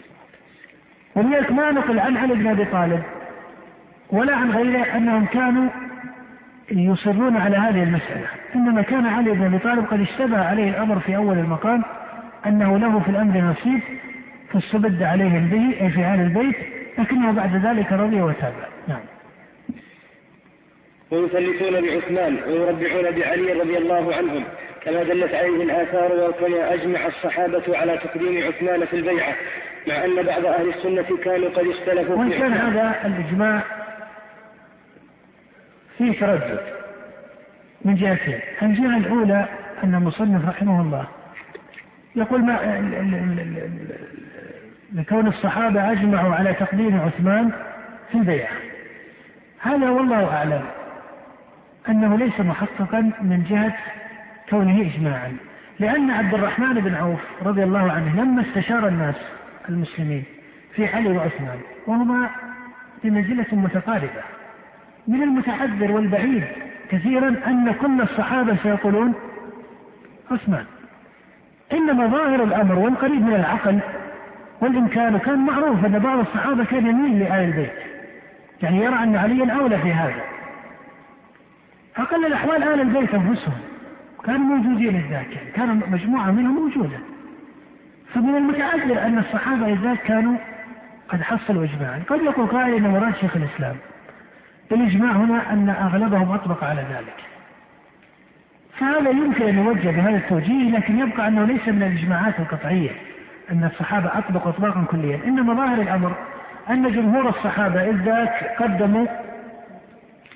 ولذلك ما نقل عن علي بن أبي طالب. ولا عن غيره أنهم كانوا يصرون على هذه المسألة. إنما كان علي بن أبي طالب قد اشتبه عليه الأمر في أول المقام أنه له في الأمر نصيب فاستبد عليهم به أي في أهل البيت لكنه بعد ذلك رضي وتابع نعم. ويثلثون بعثمان ويربعون بعلي رضي الله عنهم كما دلت عليه الآثار وكما أجمع الصحابة على تقديم عثمان في البيعة. مع أن بعض أهل السنة كانوا قد اختلفوا وإن كان هذا الإجماع فيه تردد من جهتين. الجهة الأولى أن المصنف رحمه الله يقول ما لكون الصحابة أجمعوا على تقديم عثمان في البيعة. هذا والله أعلم أنه ليس محققا من جهة كونه إجماعا. لأن عبد الرحمن بن عوف رضي الله عنه لما استشار الناس المسلمين في علي وعثمان وهما بمنزلة متقاربة. من المتحذر والبعيد كثيرا أن كل الصحابة سيقولون عثمان إنما ظاهر الأمر والقريب من العقل والإمكان وكان معروف أن بعض الصحابة كان يميل لآل البيت. يعني يرى أن عليا أولى في هذا. أقل الأحوال آل البيت أنفسهم كانوا موجودين ذاك يعني كان مجموعة منهم موجودة. فمن المتعذر أن الصحابة إذا كانوا قد حصلوا إجماعا. قد يقول قائل أن مراد شيخ الإسلام. الإجماع هنا أن أغلبهم أطبق على ذلك. فهذا يمكن أن يوجه بهذا التوجيه لكن يبقى أنه ليس من الإجماعات القطعية أن الصحابة أطبقوا إطلاقا كليا. إنما ظاهر الأمر أن جمهور الصحابة إذ ذاك قدموا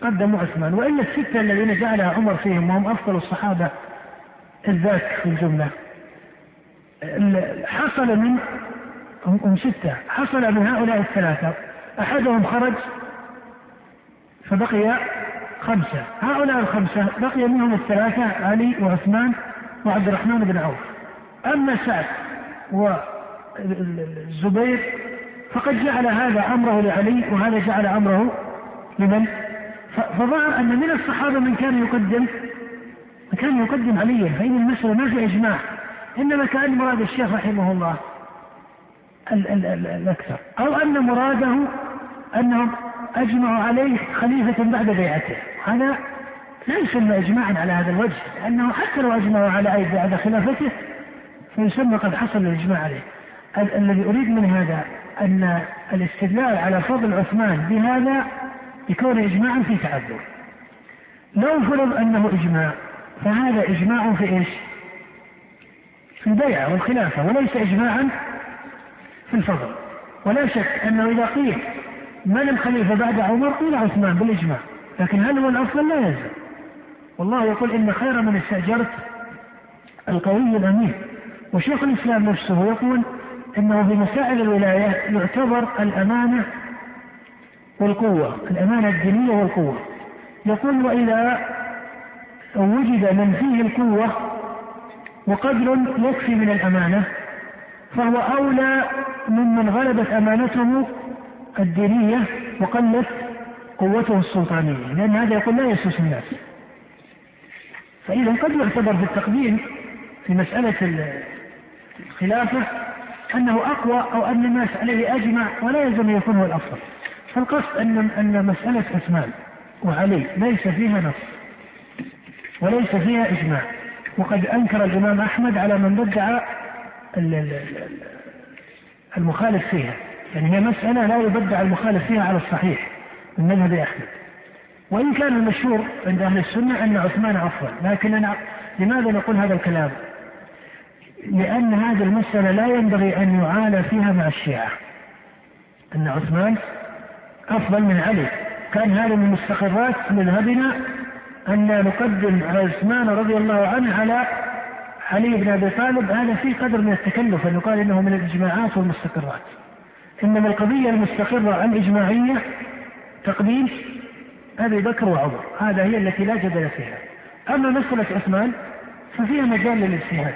قدموا عثمان. وإلا الستة الذين جعلها عمر فيهم وهم أفضل الصحابة الذات في الجملة. حصل من هم ستة. حصل من هؤلاء الثلاثة. أحدهم خرج فبقي خمسة. هؤلاء الخمسة بقي منهم الثلاثة علي وعثمان وعبد الرحمن بن عوف. أما سعد والزبير فقد جعل هذا أمره لعلي وهذا جعل أمره لمن؟ فظهر أن من الصحابة من كان يقدم من كان يقدم عليا. فإن المسألة ما في إجماع. إنما كان مراد الشيخ رحمه الله ال ال ال الأكثر. أو أن مراده أنهم أجمعوا عليه خليفة بعد بيعته. هذا لا يسمى إجماعا على هذا الوجه لأنه حتى لو أجمعوا على أي بعد خلافته فيسمى قد حصل الإجماع عليه. الذي أريد من هذا أن الاستدلال على فضل عثمان بهذا يكون إجماعا في تعذر. لو فرض أنه إجماع فهذا إجماع في إيش؟ في البيعة والخلافة وليس إجماعا في الفضل. ولا شك أنه إذا قيل من الخليفة بعد عمر قيل عثمان بالإجماع لكن هل هو الأفضل لا يلزم والله يقول إن خير من استأجرت القوي الأمين. وشيخ الإسلام نفسه يقول إنه في مسائل الولاية يعتبر الأمانة والقوة، الأمانة الدينية والقوة. يقول وإذا وجد من فيه القوة وقدر يكفي من الأمانة فهو أولى ممن غلبت أمانته الدينية وقلت قوته السلطانية، لأن هذا يقول لا يسوس الناس. فإذا قد يعتبر في التقديم في مسألة الخلافة أنه أقوى أو أن الناس عليه أجمع ولا يلزم يكون هو الأفضل فالقصد أن أن مسألة عثمان وعلي ليس فيها نص وليس فيها إجماع وقد أنكر الإمام أحمد على من بدع المخالف فيها. يعني هي مسألة لا يبدع المخالف فيها على الصحيح من مذهب أحمد. وإن كان المشهور عند أهل السنة أن عثمان أفضل لكن لماذا نقول هذا الكلام؟ لأن هذه المسألة لا ينبغي أن يعالى فيها مع الشيعة. أن عثمان أفضل من علي. كان هذا من مستقرات مذهبنا أن نقدم عثمان رضي الله عنه على علي بن أبي طالب هذا فيه قدر من التكلف أن يقال إنه من الإجماعات والمستقرات. إنما القضية المستقرة الإجماعية تقديم أبي بكر وعمر هذا هي التي لا جدل فيها. أما مسألة عثمان ففيها مجال للاجتهاد.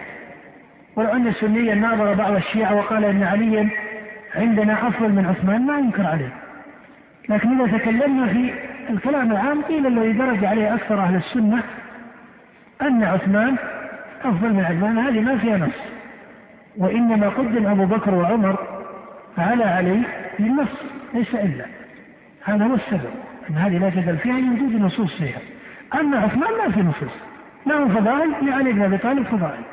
ولو أن سنيا ناظر بعض الشيعة وقال أن عليا عندنا أفضل من عثمان ما ينكر عليه. لكن إذا تكلمنا في الكلام العام قيل الذي درج عليه أكثر أهل السنة أن عثمان أفضل من عثمان هذه ما فيها نص. وإنما قدم أبو بكر وعمر على علي للنص ليس إلا. هذا هو السبب أن هذه لا جدل فيها لوجود نصوص فيها. أما عثمان ما في نصوص. له فضائل؟ لعلي بن أبي طالب فضائل.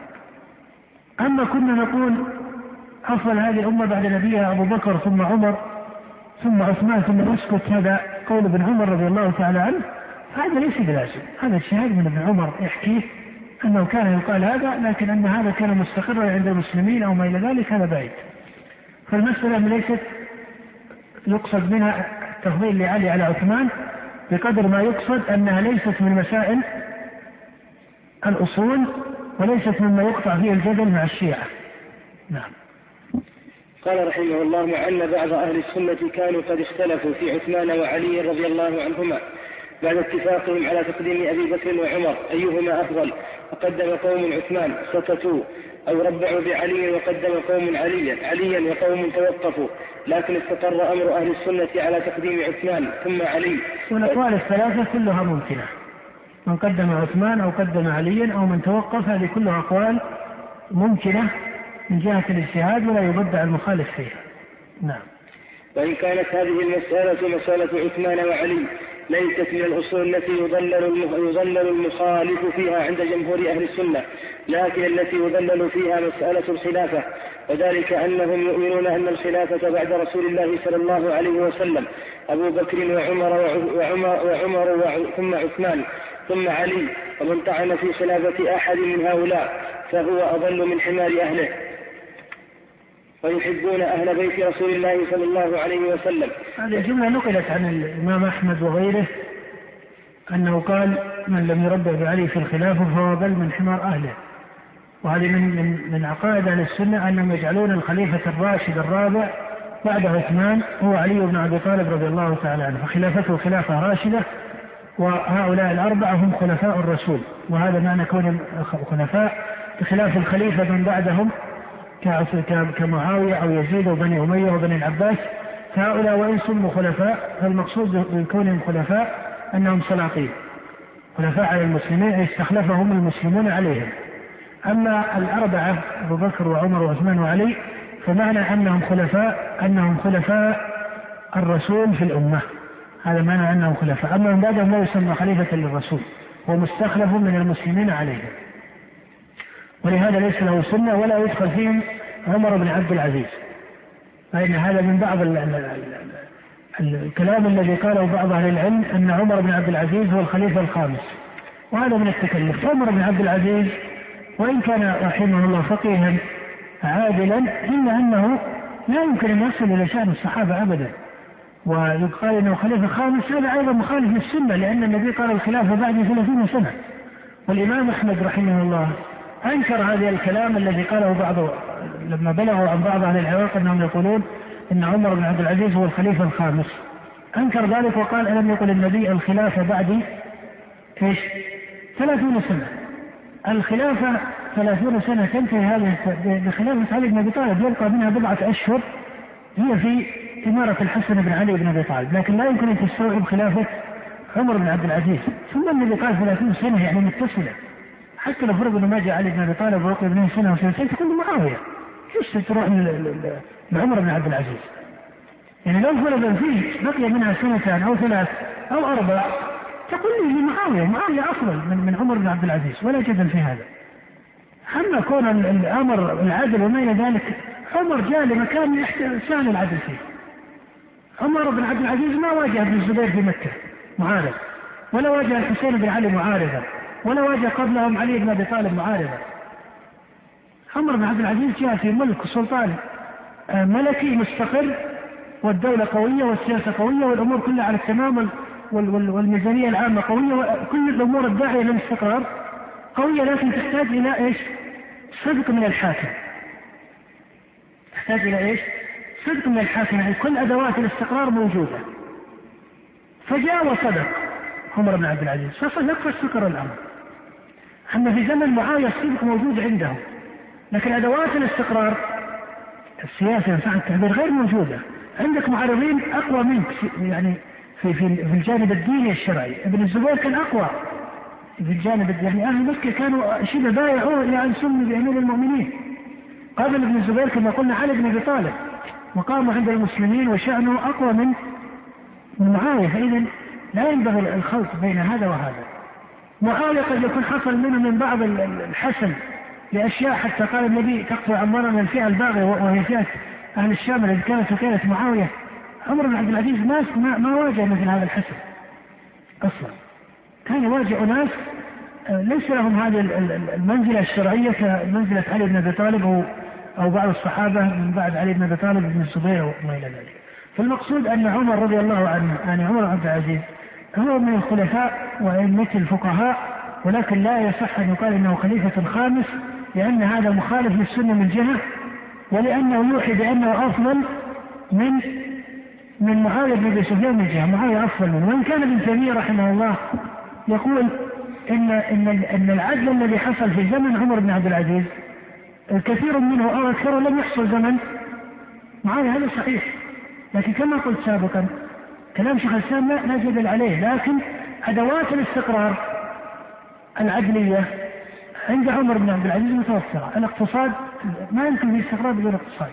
أما كنا نقول أفضل هذه الأمة بعد نبيها أبو بكر ثم عمر ثم عثمان ثم نسكت هذا قول ابن عمر رضي الله تعالى عنه هذا ليس بلازم. هذا الشهاد من ابن عمر يحكيه أنه كان يقال هذا لكن أن هذا كان مستقرا عند المسلمين أو ما إلى ذلك هذا بعيد. فالمسألة ليست يقصد منها تفضيل لعلي على عثمان بقدر ما يقصد أنها ليست من مسائل الأصول وليست مما يقطع فيه الجدل مع الشيعة. نعم. قال رحمه الله أن بعض أهل السنة كانوا قد اختلفوا في عثمان وعلي رضي الله عنهما بعد اتفاقهم على تقديم أبي بكر وعمر. أيهما أفضل؟ فقدم قوم عثمان سكتوا أو ربعوا بعلي وقدم قوم عليا. عليا وقوم توقفوا. لكن استقر أمر أهل السنة على تقديم عثمان ثم علي. والأقوال الثلاثة كلها ممكنة. من قدم عثمان أو قدم عليا أو من توقف هذه كلها أقوال ممكنة من جهة الاجتهاد ولا يبدع المخالف فيها. نعم. وإن كانت هذه المسألة مسألة عثمان وعلي ليست من الأصول التي يضلل يضلل المخالف فيها عند جمهور أهل السنة لكن التي يضلل فيها مسألة الخلافة وذلك أنهم يؤمنون أن الخلافة بعد رسول الله صلى الله عليه وسلم أبو بكر وعمر وعمر, وعمر ثم عثمان ثم علي ومن طعن في خلافة أحد من هؤلاء فهو أضل من حمار أهله. ويحبون أهل بيت رسول الله صلى الله عليه وسلم. هذه الجملة نقلت عن الإمام أحمد وغيره أنه قال من لم يربع بعلي في الخلافة فهو أضل من حمار أهله. وهذه من من من عقائد أهل السنة أنهم يجعلون الخليفة الراشد الرابع بعد عثمان هو علي بن أبي طالب رضي الله تعالى عنه. فخلافته خلافة راشدة وهؤلاء الأربعة هم خلفاء الرسول. وهذا معنى كون خلفاء بخلاف الخليفة من بعدهم كمعاوية أو يزيد وبني أمية وبني العباس. فهؤلاء وإن سموا خلفاء فالمقصود بكونهم خلفاء أنهم سلاطين. خلفاء على المسلمين استخلفهم المسلمون عليهم. أما الأربعة أبو بكر وعمر وعثمان وعلي فمعنى أنهم خلفاء أنهم خلفاء الرسول في الأمة. هذا معنى أنهم خلفاء. أما من بعدهم لا يسمى خليفة للرسول هو مستخلف من المسلمين عليهم. ولهذا ليس له سنة ولا يدخل فيهم عمر بن عبد العزيز. فإن هذا من بعض الكلام الذي قاله بعض أهل العلم أن عمر بن عبد العزيز هو الخليفة الخامس. وهذا من التكلف. عمر بن عبد العزيز وإن كان رحمه الله فقيها عادلا إلا أنه لا يمكن أن يصل إلى شأن الصحابة أبدا. ويقال إنه خليفة خامس هذا أيضا مخالف للسنة لأن النبي قال الخلافه بعد 30 سنة. والإمام أحمد رحمه الله أنكر هذا الكلام الذي قاله بعض لما بلغوا عن بعض أهل العراق أنهم يقولون إن عمر بن عبد العزيز هو الخليفة الخامس. أنكر ذلك وقال ألم يقل النبي الخلافه بعد إيش؟ 30 سنة. الخلافه 30 سنة تنتهي هذه بخلافه علي بن أبي طالب يبقى منها بضعة أشهر هي في إمارة الحسن بن علي بن أبي طالب. لكن لا يمكن أن تستوعب خلافة عمر بن عبد العزيز. ثم النبي قال 30 سنة يعني متصلة. حتى لو فرض إنه ما جاء علي بن ابي طالب وبقي ابنه سنة وسنتين تكون معاويه إيش تروح لعمر بن عبد العزيز؟ يعني لو فرض فيه بقي منها سنتان أو ثلاث أو أربع تقول لي لمعاويه معاويه افضل من من عمر بن عبد العزيز ولا جدل في هذا. أما كون الأمر العدل وما إلى ذلك عمر جاء لمكان سهل العدل فيه. عمر بن عبد العزيز ما واجه ابن الزبير في مكة معارض ولا واجه الحسين بن علي معارضا ولا واجه قبلهم علي بن أبي طالب معارضا عمر بن عبد العزيز جاء في ملك سلطان آه، ملكي مستقر والدولة قوية والسياسة قوية والأمور كلها على التمام والميزانية العامة قوية وكل الأمور الداعية للاستقرار قوية لكن تحتاج إلى إيش؟ صدق من الحاكم. تحتاج إلى إيش؟ صدق من الحاكم يعني كل أدوات الاستقرار موجودة فجاء وصدق عمر بن عبد العزيز فصدق فاستقر الأمر اما في زمن معاوية الصدق موجود عنده لكن أدوات الاستقرار السياسة ان التعبير غير موجودة. عندك معارضين أقوى منك يعني في في الجانب الديني الشرعي. ابن الزبير كان أقوى في الجانب يعني أهل مكة كانوا شبه بايعوه إلى أن سمي بأمير المؤمنين. قبل ابن الزبير كما قلنا علي بن أبي طالب. مقامه عند المسلمين وشأنه أقوى من معاوية. فإذا لا ينبغي الخلط بين هذا وهذا. معاوية قد يكون حصل منه من بعض الحسن لأشياء حتى قال النبي تقطع عمرنا الفئة الباغية وهي فئة أهل الشام التي كانت وكالة معاوية. عمر بن عبد العزيز ما ما واجه مثل هذا الحسن أصلا. كان يواجه ناس آه، ليس لهم هذه المنزلة الشرعية كمنزلة علي بن أبي طالب أو بعض الصحابة من بعد علي بن أبي طالب بن الزبير وما إلى ذلك. فالمقصود أن عمر رضي الله عنه يعني عمر بن عبد العزيز هو من الخلفاء وأئمة الفقهاء ولكن لا يصح أن يقال إنه خليفة خامس لأن هذا مخالف للسنة من جهة ولأنه يوحي بأنه أفضل من من معاوية بن أبي سفيان من جهة معاوية أفضل منه. وإن كان ابن تيمية رحمه الله يقول إن إن إن العدل الذي حصل في زمن عمر بن عبد العزيز كثير منه أو أكثر لم يحصل زمن معاوية هذا صحيح لكن كما قلت سابقا كلام شيخ الإسلام لا, لا جدل عليه لكن أدوات الاستقرار العدلية عند عمر بن عبد العزيز متوفرة. الاقتصاد ما يمكن في استقرار بدون اقتصاد.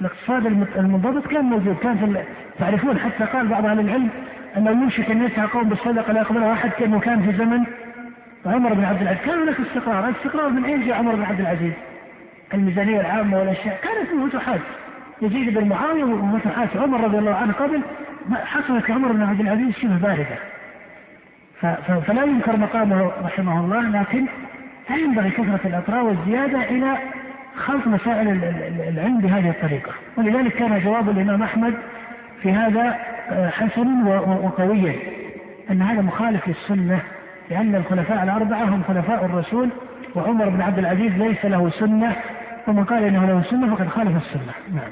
الاقتصاد المنضبط كان موجود. كان في تعرفون حتى قال بعض أهل العلم انه يوشك أن يسعى قوم بالصدقة لا يقبلها أحد كأنه كان في زمن عمر بن عبد العزيز. كان هناك استقرار، الاستقرار من أين جاء عمر بن عبد العزيز؟ الميزانية العامة والأشياء. كانت في فتوحات يزيد بن معاوية وفتوحات عمر رضي الله عنه قبل حصلت لعمر بن عبد العزيز شبه باردة. فلا ينكر مقامه رحمه الله لكن لا ينبغي كثرة الإطراء والزيادة إلى خلط مسائل العلم بهذه الطريقة، ولذلك كان جواب الإمام أحمد في هذا آه، حسن وقويا أن هذا مخالف للسنة لأن الخلفاء الأربعة هم خلفاء الرسول وعمر بن عبد العزيز ليس له سنة ومن قال إنه له سنة فقد خالف السنة. نعم.